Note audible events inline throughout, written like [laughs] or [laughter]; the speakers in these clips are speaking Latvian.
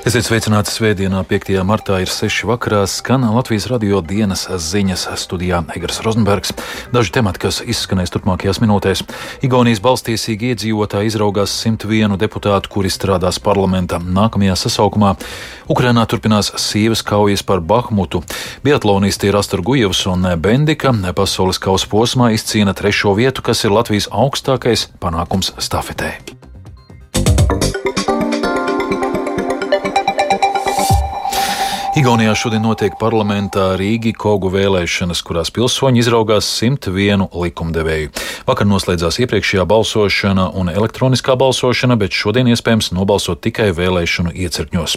Esiet sveicināti svētdienā, 5. martā ir 6. vakarā, skan Latvijas radio dienas ziņas studijā Egars Rozenbergs. Daži temati, kas izskanēs turpmākajās minūtēs. Igaunijas balstīsīgi iedzīvotāji izraugās 101 deputātu, kuri strādās parlamentā nākamajā sasaukumā. Ukrainā turpinās sīvas kaujas par Bahmutu. Biatlonisti Rastur Gujevs un Bendika pasaules kausa posmā izcīna trešo vietu, kas ir Latvijas augstākais panākums stafetē. Igaunijā šodien notiek parlamentā Rīgi Kogu vēlēšanas, kurās pilsoņi izraugās 101 likumdevēju. Vakar noslēdzās iepriekšējā balsošana un elektroniskā balsošana, bet šodien iespējams nobalsot tikai vēlēšanu iecirkņos.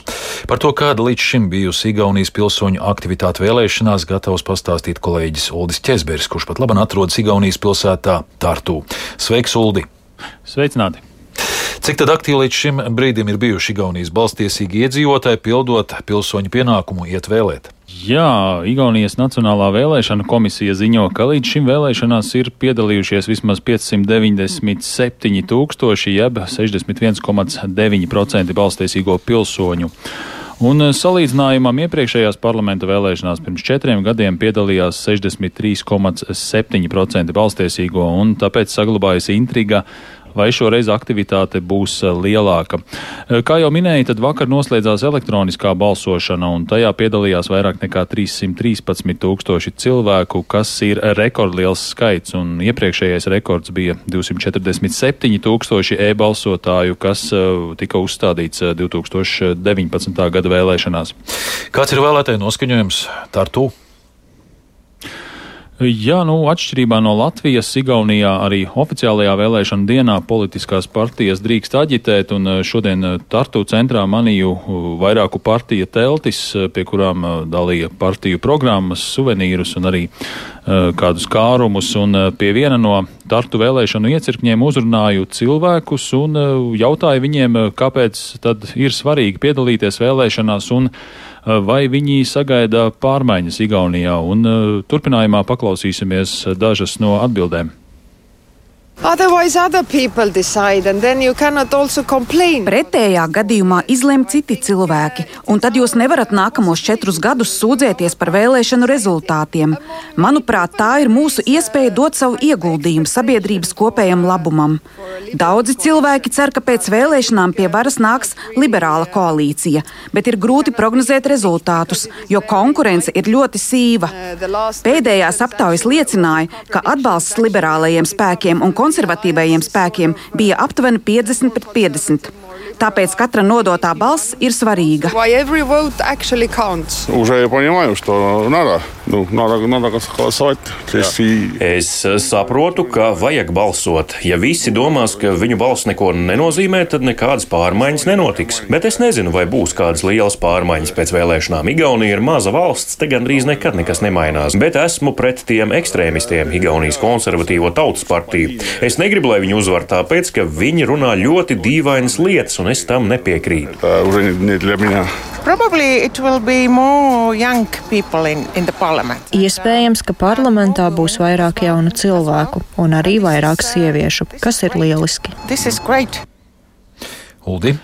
Par to, kāda līdz šim bijusi Igaunijas pilsoņu aktivitāte vēlēšanās, gatavs pastāstīt kolēģis Uldis Česberis, kurš pat labi atrodas Igaunijas pilsētā Tartu. Sveiks, Uldi! Sveicināti! Cik tad aktīvi līdz šim brīdim ir bijuši Igaunijas balstiesīgi iedzīvotāji, pildot pilsoņu pienākumu iet vēlēt? Jā, Igaunijas Nacionālā vēlēšana komisija ziņo, ka līdz šim vēlēšanās ir piedalījušies vismaz 597 tūkstoši, jeb 61,9% balstiesīgo pilsoņu. Un salīdzinājumam iepriekšējās parlamenta vēlēšanās pirms četriem gadiem piedalījās 63,7% balstiesīgo, un tāpēc saglabājas intriga vai šoreiz aktivitāte būs eh, lielāka. Eh, kā jau minēju, tad vakar noslēdzās elektroniskā balsošana, un tajā piedalījās vairāk nekā 313 tūkstoši cilvēku, kas ir rekordliels skaits, un iepriekšējais rekords bija 247 tūkstoši e-balsotāju, kas eh, tika uzstādīts 2019. gada vēlēšanās. Kāds ir vēlētāju noskaņojums Tartu? Jā, nu, atšķirībā no Latvijas, Igaunijā arī oficiālajā vēlēšana dienā politiskās partijas drīkst aģitēt, un eh, šodien eh, Tartu centrā manīju eh, vairāku partiju teltis, pie kurām dalīja partiju programmas, suvenīrus un arī kādus kārumus, un pie viena no Tartu vēlēšanu iecirkņiem uzrunāju cilvēkus un jautāju viņiem, kāpēc tad ir svarīgi piedalīties vēlēšanās un Eh, vai viņi sagaida pārmaiņas Igaunijā, un eh, turpinājumā paklausīsimies dažas no atbildēm. Pretējā gadījumā izlem citi cilvēki, un tad jūs nevarat nākamos četrus gadus sūdzēties par vēlēšanu rezultātiem. Manuprāt, tā ir mūsu iespēja dot savu ieguldījumu sabiedrības kopējam labumam. Daudzi cilvēki cer, ka pēc vēlēšanām pie varas nāks liberāla koalīcija, bet ir grūti prognozēt rezultātus, jo konkurence ir ļoti sīva. Pēdējās aptaujas liecināja, ka atbalsts liberālajiem spēkiem un konservatīviem konservatīvajiem spēkiem bija aptuveni 50 pret 50. Tāpēc katra nodotā balss ir svarīga. Nu, es saprotu, ka vajag balsot. Ja visi domās, ka viņu balss neko nenozīmē, tad nekādas pārmaiņas nenotiks. Bet es nezinu, vai būs kādas lielas pārmaiņas pēc vēlēšanām. Igaunija ir maza valsts, te gandrīz nekad nekas nemainās. Bet esmu pret tiem ekstrēmistiem, Igaunijas konservatīvo tautas partiju. Es negribu, lai viņi uzvar tāpēc, ka viņi runā ļoti dīvainas lietas, un es tam nepiekrītu. In, in Iespējams, ka parlamentā būs vairāk jaunu cilvēku un arī vairāk sieviešu, kas ir lieliski. Uldi.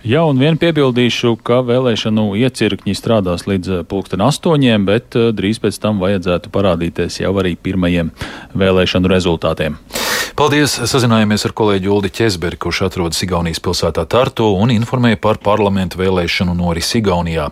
Jā, un vien piebildīšu, ka vēlēšanu iecirkņi strādās līdz eh, pulksten astoņiem, bet eh, drīz pēc tam vajadzētu parādīties jau arī pirmajiem vēlēšanu rezultātiem. Paldies! Sazinājāmies ar kolēģi Uldi Česberi, kurš atrodas Igaunijas pilsētā Tartu un informēja par parlamentu vēlēšanu norisi Igaunijā.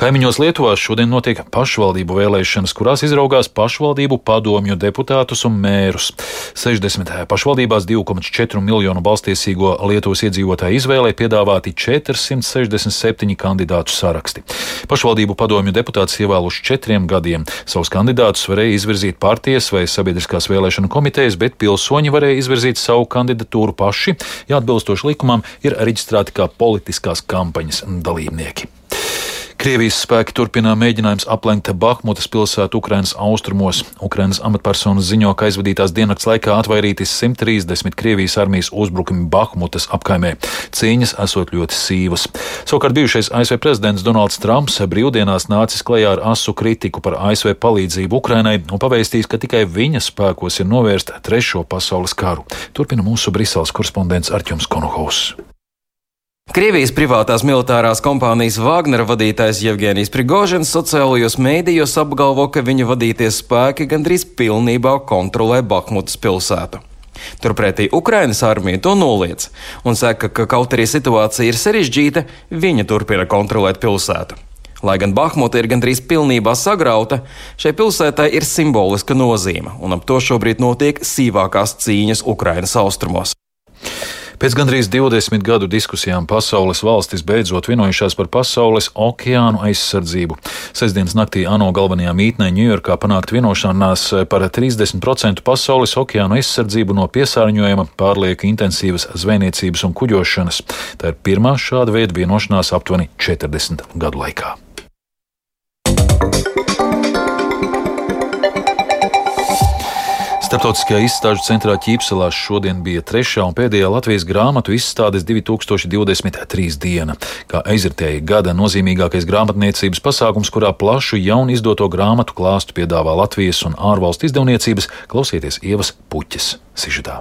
Kaimiņos Lietuvā šodien notiek pašvaldību vēlēšanas, kurās izraugās pašvaldību padomju deputātus un mērus. 60 pašvaldībās 2,4 miljonu balstiesīgo Lietuvas iedzīvotāju izvēlē piedāvāti 467 kandidātu saraksti. Pašvaldību padomju deputātus ievēluši četriem gadiem. Savus kandidātus varēja izvirzīt partijas vai sabiedriskās vēlēšanu komitejas, bet pilsoņi varēja varēja izvirzīt savu kandidatūru paši, ja atbilstoši likumam ir reģistrēti kā politiskās kampaņas dalībnieki. Krievijas spēki turpina mēģinājums aplenkt Bahmutas pilsētu Ukrainas austrumos. Ukrainas amatpersonas ziņo, ka aizvadītās diennakts laikā atvairīti 130 Krievijas armijas uzbrukumi Bahmutas apkaimē. Cīņas esot ļoti sīvas. Savukārt bijušais ASV prezidents Donalds Trumps brīvdienās nācis klajā ar asu kritiku par ASV palīdzību Ukrainai un pavēstījis, ka tikai viņa spēkos ir novērst Trešo pasaules karu. Turpina mūsu Briseles korespondents Arķums Konohaus. Krievijas privātās militārās kompānijas Wagnera vadītājs Jevgenijs Prigožins sociālajos mēdījos apgalvo, ka viņa vadīties spēki gandrīz pilnībā kontrolē Bahmutas pilsētu. Turpretī Ukrainas armija to noliedz un saka, ka kaut arī situācija ir sarežģīta, viņa turpina kontrolēt pilsētu. Lai gan Bahmuta ir gandrīz pilnībā sagrauta, šai pilsētai ir simboliska nozīme, un ap to šobrīd notiek sīvākās cīņas Ukrainas austrumos. Pēc gandrīz 20 gadu diskusijām pasaules valstis beidzot vienojušās par pasaules okeānu aizsardzību. Sesdienas naktī ANO galvenajā mītnē Ņujorkā panākt vienošanās par 30% pasaules okeānu aizsardzību no piesārņojuma, pārlieku intensīvas zvejniecības un kuģošanas. Tā ir pirmā šāda veida vienošanās aptuveni 40 gadu laikā. Startautiskajā izstāžu centrā Ķīpselā šodien bija trešā un pēdējā Latvijas grāmatu izstādes 2023 diena, kā aizritēja gada nozīmīgākais grāmatniecības pasākums, kurā plašu jaunu izdoto grāmatu klāstu piedāvā Latvijas un ārvalstu izdevniecības, klausieties Ievas Puķes sižetā.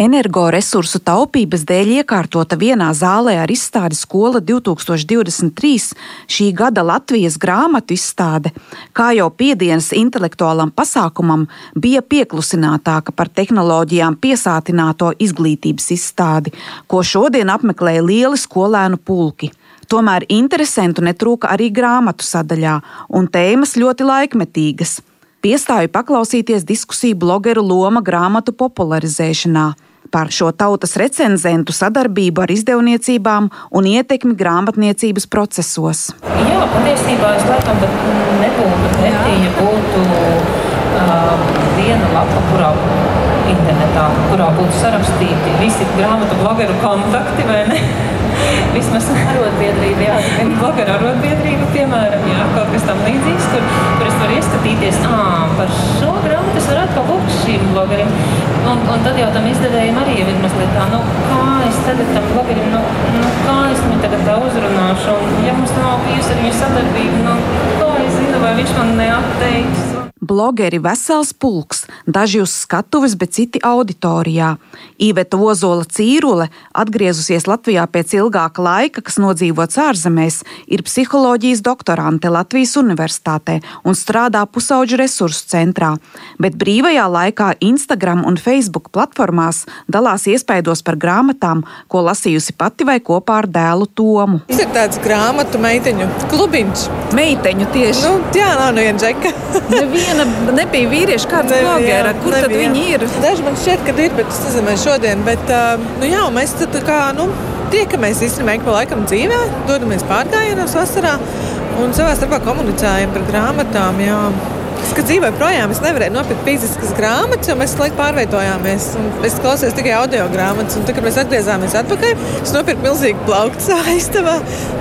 Energoresursu taupības dēļ iekārtota vienā zālē ar izstādi Skola 2023 šī gada Latvijas grāmatu izstāde, kā jau piedienas intelektuālam pasākumam, bija pieklusinātāka par tehnoloģijām piesātināto izglītības izstādi, ko šodien apmeklēja lieli skolēnu pulki. Tomēr interesantu netrūka arī grāmatu sadaļā, un tēmas ļoti laikmetīgas. Piestāju paklausīties diskusiju blogeru loma grāmatu popularizēšanā, par šo tautas recenzentu sadarbību ar izdevniecībām un ietekmi grāmatniecības procesos. Jā, patiesībā es laikam nebūtu pretī, ja būtu uh, viena lapa, kurā internetā, kurā būtu sarakstīti visi grāmatu blogeru kontakti, vai ne? Vismaz arotbiedrība, jā, viena blogera arotbiedrība, piemēram, jā, kaut kas tam līdzīgs, kur, kur es varu ieskatīties, ā, par šo grāmatu es varētu palūgt šīm blogerim. Un, un tad jau tam izdevējiem arī ir mazliet tā, nu, kā es tagad tam blogerim, nu, nu kā es viņu tagad tā uzrunāšu, un ja mums nav bijusi ar viņu sadarbība, nu, kā es zinu, vai viņš man neatteiks blogeri vesels pulks, daži uz skatuves, bet citi auditorijā. Īveta Ozola Cīrule, atgriezusies Latvijā pēc ilgāka laika, kas nodzīvots ārzemēs, ir psiholoģijas doktorante Latvijas Universitātē un strādā pusauģu resursu centrā, bet brīvajā laikā Instagram un Facebook platformās dalās iespaidos par grāmatām, ko lasījusi pati vai kopā ar dēlu Tomu. Tas ir tāds grāmatu meiteņu klubiņš. Meiteņu tieši. Nu, jā, nav neviena džeka. neviena nebija vīrieša kārtas blogera. Kur tad viņi ir? Daži man šķiet, ka ir, bet es nezinu, šodien. Bet, nu, jā, mēs tad kā, nu, tiekamies īstenībā ik pa laikam dzīvē, dodamies pārgājienos vasarā un savā starpā komunicējam par grāmatām. Jā. Es, kad dzīvoju projām, es nevarēju nopirkt fiziskas grāmatas, jo mēs laikam pārvietojāmies. Es klausījos tikai audio grāmatas, un tad, kad mēs atgriezāmies atpakaļ, es nopirku milzīgu plauktu [laughs] aiztavā.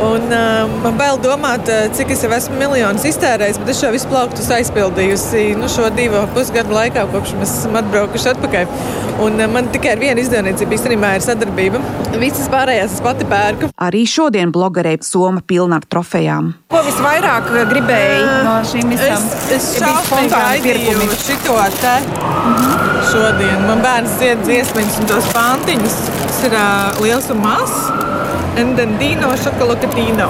Un, uh, man bail domāt, cik es jau esmu miljonus iztērējis, bet es šo visu plauktu aizpildījusi nu, šo divu pusgadu laikā, kopš mēs esam atbraukuši atpakaļ. Un, uh, man tikai ar vienu izdevniecību īstenībā ir sadarbība. Visas pārējās es pati pērku. Arī šodien blogerei Soma pilna ar trofejām. Ko visvairāk gribēji no šīm visām? Es, es šausmīgi gaidīju šito te mm -hmm. šodien. Man bērns dzied dziesmiņas un tos pantiņus. Tas ir uh, liels un mazs. Endendino šokolakatīno.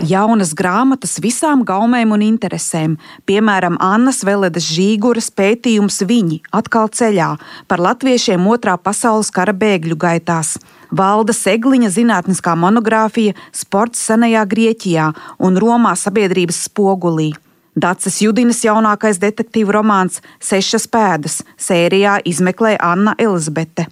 Jaunas grāmatas visām gaumēm un interesēm, piemēram, Annas Veledas Žīguras pētījums Viņi atkal ceļā par latviešiem otrā pasaules kara bēgļu gaitās. Valda Segliņa zinātniskā monogrāfija Sports senajā Grieķijā un Romā sabiedrības spogulī. Dācis Judinas jaunākais detektīvu romāns Sešas pēdas sērijā izmeklē Anna Elizabete.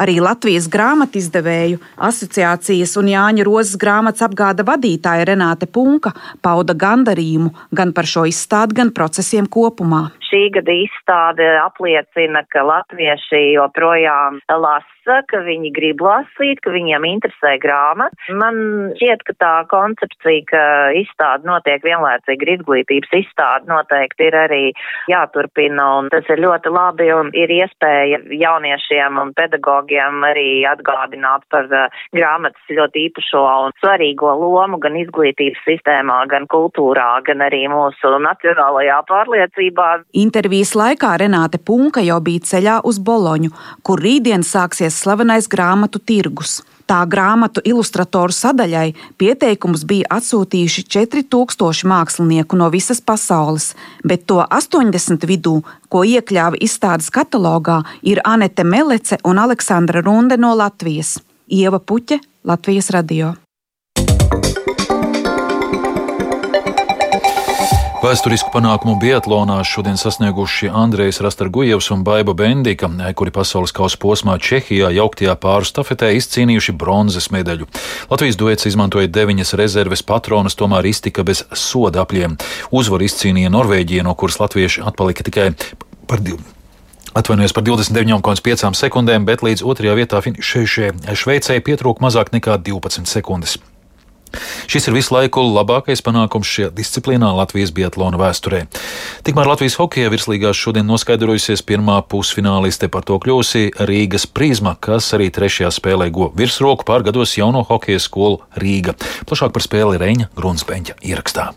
Arī Latvijas grāmatu izdevēju asociācijas un Jāņa Rozes grāmatas apgāda vadītāja Renāte Punka pauda gandarījumu gan par šo izstādi, gan procesiem kopumā. Šī gada izstāde apliecina, ka latvieši joprojām lasa, ka viņi grib lasīt, ka viņiem interesē grāmata. Man šķiet, ka tā koncepcija, ka izstāde notiek vienlaicīgi ar izglītības izstādi, noteikti ir arī jāturpina, un tas ir ļoti labi, un ir iespēja jauniešiem un pedagogiem arī atgādināt par uh, grāmatas ļoti īpašo un svarīgo lomu gan izglītības sistēmā, gan kultūrā, gan arī mūsu nacionālajā pārliecībā. Intervijas laikā Renāte Punka jau bija ceļā uz Boloņu, kur rītdien sāksies slavenais grāmatu tirgus. Tā grāmatu ilustratoru sadaļai pieteikumus bija atsūtījuši 4000 mākslinieku no visas pasaules, bet to 80 vidū, ko iekļāva izstādes katalogā, ir Anete Melece un Aleksandra Runde no Latvijas. Ieva Puķe, Latvijas radio. Vēsturisku panākumu Biatlonā šodien sasnieguši Andrejs Rastargujevs un Baiba Bendika, kuri pasaules kausa posmā Čehijā jauktajā pāru stafetē izcīnījuši bronzas medaļu. Latvijas duets izmantoja deviņas rezerves patronas, tomēr iztika bez soda apļiem. Uzvaru izcīnīja Norvēģija, no kuras latvieši atpalika tikai par divu. Atvainojos par 29,5 sekundēm, bet līdz otrajā vietā Šveicē pietrūka mazāk nekā 12 sekundes. Šis ir visu laiku labākais panākums šajā disciplīnā Latvijas biatlona vēsturē. Tikmēr Latvijas hokeja virslīgās šodien noskaidrojusies pirmā pusfināliste par to kļūsi Rīgas prizma, kas arī trešajā spēlē go virsroku pār gados jauno hokeja skolu Rīga. Plašāk par spēli Reņa Grunsbeņķa ierakstā.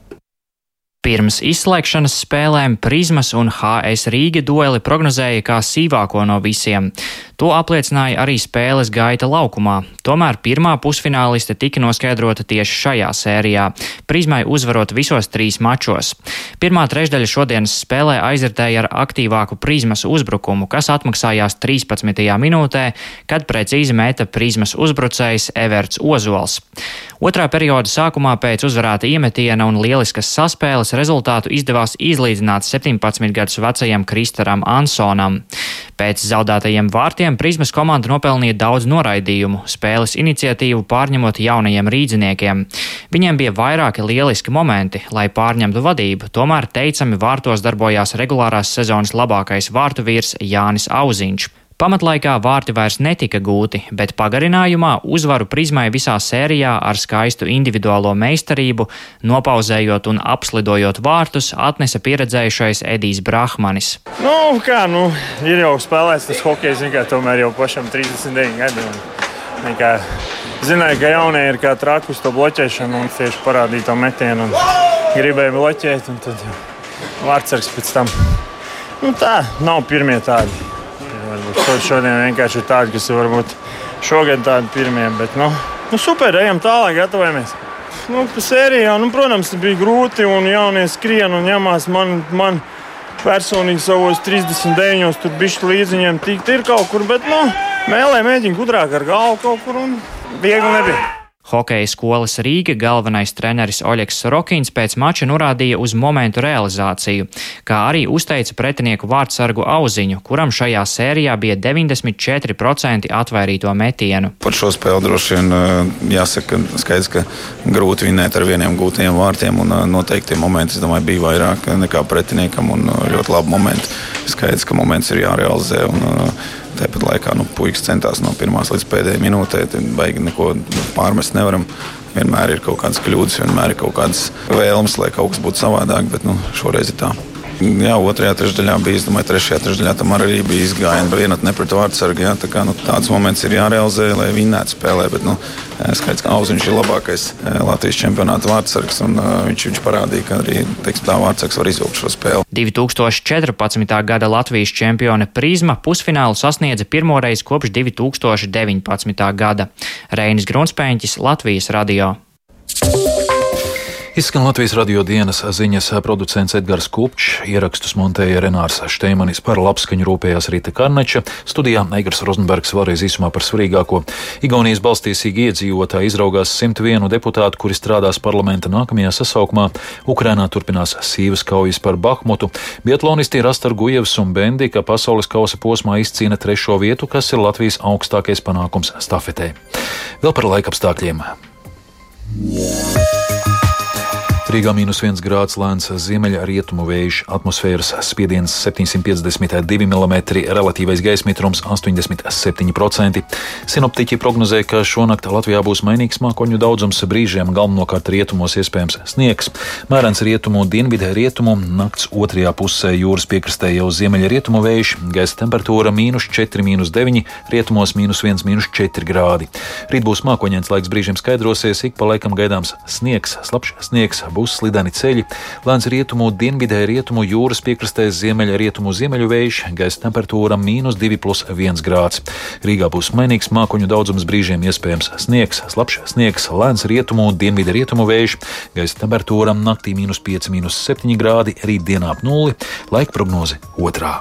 Pirms izslēgšanas spēlēm Prismas un HS Rīga dueli prognozēja kā sīvāko no visiem. To apliecināja arī spēles gaita laukumā. Tomēr pirmā pusfināliste tika noskaidrota tieši šajā sērijā, Prismai uzvarot visos trīs mačos. Pirmā trešdaļa šodienas spēlē aizritēja ar aktīvāku Prismas uzbrukumu, kas atmaksājās 13. minūtē, kad precīzi meta Prismas uzbrucējs Everts Ozols. Otrā perioda sākumā pēc uzvarēta iemetiena un lieliskas saspēles rezultātu izdevās izlīdzināt 17 gadus vecajam Kristaram Ansonam. Pēc zaudētajiem vārtiem Prismas komanda nopelnīja daudz noraidījumu, spēles iniciatīvu pārņemot jaunajiem rīdziniekiem. Viņiem bija vairāki lieliski momenti, lai pārņemtu vadību, tomēr teicami vārtos darbojās regulārās sezonas labākais vārtu vīrs Jānis Auziņš. Pamatlaikā vārti vairs netika gūti, bet pagarinājumā uzvaru prizmai visā sērijā ar skaistu individuālo meistarību, nopauzējot un apslidojot vārtus, atnesa pieredzējušais Edijs Brahmanis. Nu, kā, nu, ir jau spēlēts tas hokejs, kā tomēr jau pašam 39 gadi. Un, kā, zināju, ka jaunie ir kā traki uz to bloķēšanu un tieši parādīja to metienu un gribēja bloķēt. Un tad vārdsargs pēc tam. Nu, tā nav pirmie tādi. Varbūt šodien vienkārši ir tādi, kas ir varbūt šogad tādi pirmie. Bet, nu, nu super, ejam tālāk, gatavojamies. Nu, sērijā, nu, protams, bija grūti un jaunie skrien un ņemās man. man Personīgi savos 39. tur bija līdzi viņiem tikt ir kaut kur, bet, nu, mēlē mēģina gudrāk ar galvu kaut kur un viegli nebija. Hokeja skolas Rīga galvenais treneris Oļegs Sorokins pēc mača norādīja uz momentu realizāciju, kā arī uzteica pretinieku vārdsargu auziņu, kuram šajā sērijā bija 94% atvairīto metienu. Par šo spēli droši vien eh, jāsaka, skaidrs, ka grūti vinēt ar vieniem gūtiem vārtiem, un eh, noteikti momenti, es domāju, bija vairāk nekā pretiniekam, un eh, ļoti labi momenti. Skaidrs, ka moments ir jārealizē. Un, Tāpat laikā nu, puikas centās no pirmās līdz pēdējai minūtei. Baigi neko pārmest nevaram. Vienmēr ir kaut kādas kļūdas, vienmēr ir kaut kādas vēlmes, lai kaut kas būtu savādāk, bet nu, šoreiz ir tā. Jā, otrajā trešdaļā bija, es domāju, trešajā trešdaļā tam arī bija izgājieni, bet vienot nepret vārdsargu. Jā, tā kā, nu, tāds moments ir jārealizē, lai vinnētu spēlē. Bet, nu, skaidrs, ka Auziņš ir labākais Latvijas čempionāta vārdsargs, un viņš, viņš parādīja, ka arī teiksim, tā vārdsargs var izvilkt šo spēli. 2014. gada Latvijas čempione Prisma pusfinālu sasniedza pirmoreiz kopš 2019. gada. Reinis Grunspēņķis, Latvijas radio. Izskan Latvijas radio dienas ziņas producents Edgars Kupčs, ierakstus montēja Renārs Šteimanis par labskaņu rūpējās Rīta Karneča, studijā Eigars Rozenbergs vēlreiz īsumā par svarīgāko. Igaunijas balstīsīgi iedzīvotāji izraugās 101 deputātu, kuri strādās parlamenta nākamajā sasaukumā. Ukrainā turpinās sīvas kaujas par Bahmutu. Bietlonisti Rastar Gujevs un Bendika pasaules kausa posmā izcīna trešo vietu, kas ir Latvijas augstākais panākums stafetē. Vēl par laikapstākļiem. Yeah. Rīgā mīnus 1 grāds lēns ziemeļrietumu vējš, atmosfēras spiediens 752 mm, relatīvais gaisa mitrums 87%. Sinoptiķi prognozē, ka šonakt Latvijā būs mainīgs mākoņu daudzums, brīžiem galvenokārt rietumos iespējams sniegs. Mērens rietumu, dienvidē rietumu, nakts otrajā pusē jūras piekrastē jau ziemeļrietumu vējš, gaisa temperatūra mīnus 4, mīnus 9, rietumos mīnus 1, mīnus 4 grādi. Rīt būs mākoņains laiks, brīžiem skaidrosies, ik pa laikam gaidāms sniegs, slapjš sniegs. Būs būs slideni ceļi. Lēns rietumu, dienvidē rietumu jūras piekrastē ziemeļa rietumu ziemeļu vējš, gaisa temperatūra mīnus 2,1 grāds. Rīgā būs mainīgs mākoņu daudzums, brīžiem iespējams sniegs, slapjš sniegs, lēns rietumu, dienvidē rietumu vējš, gaisa temperatūra naktī mīnus 5, mīnus 7 grādi, rītdienā ap nulli, laika prognoze otrā.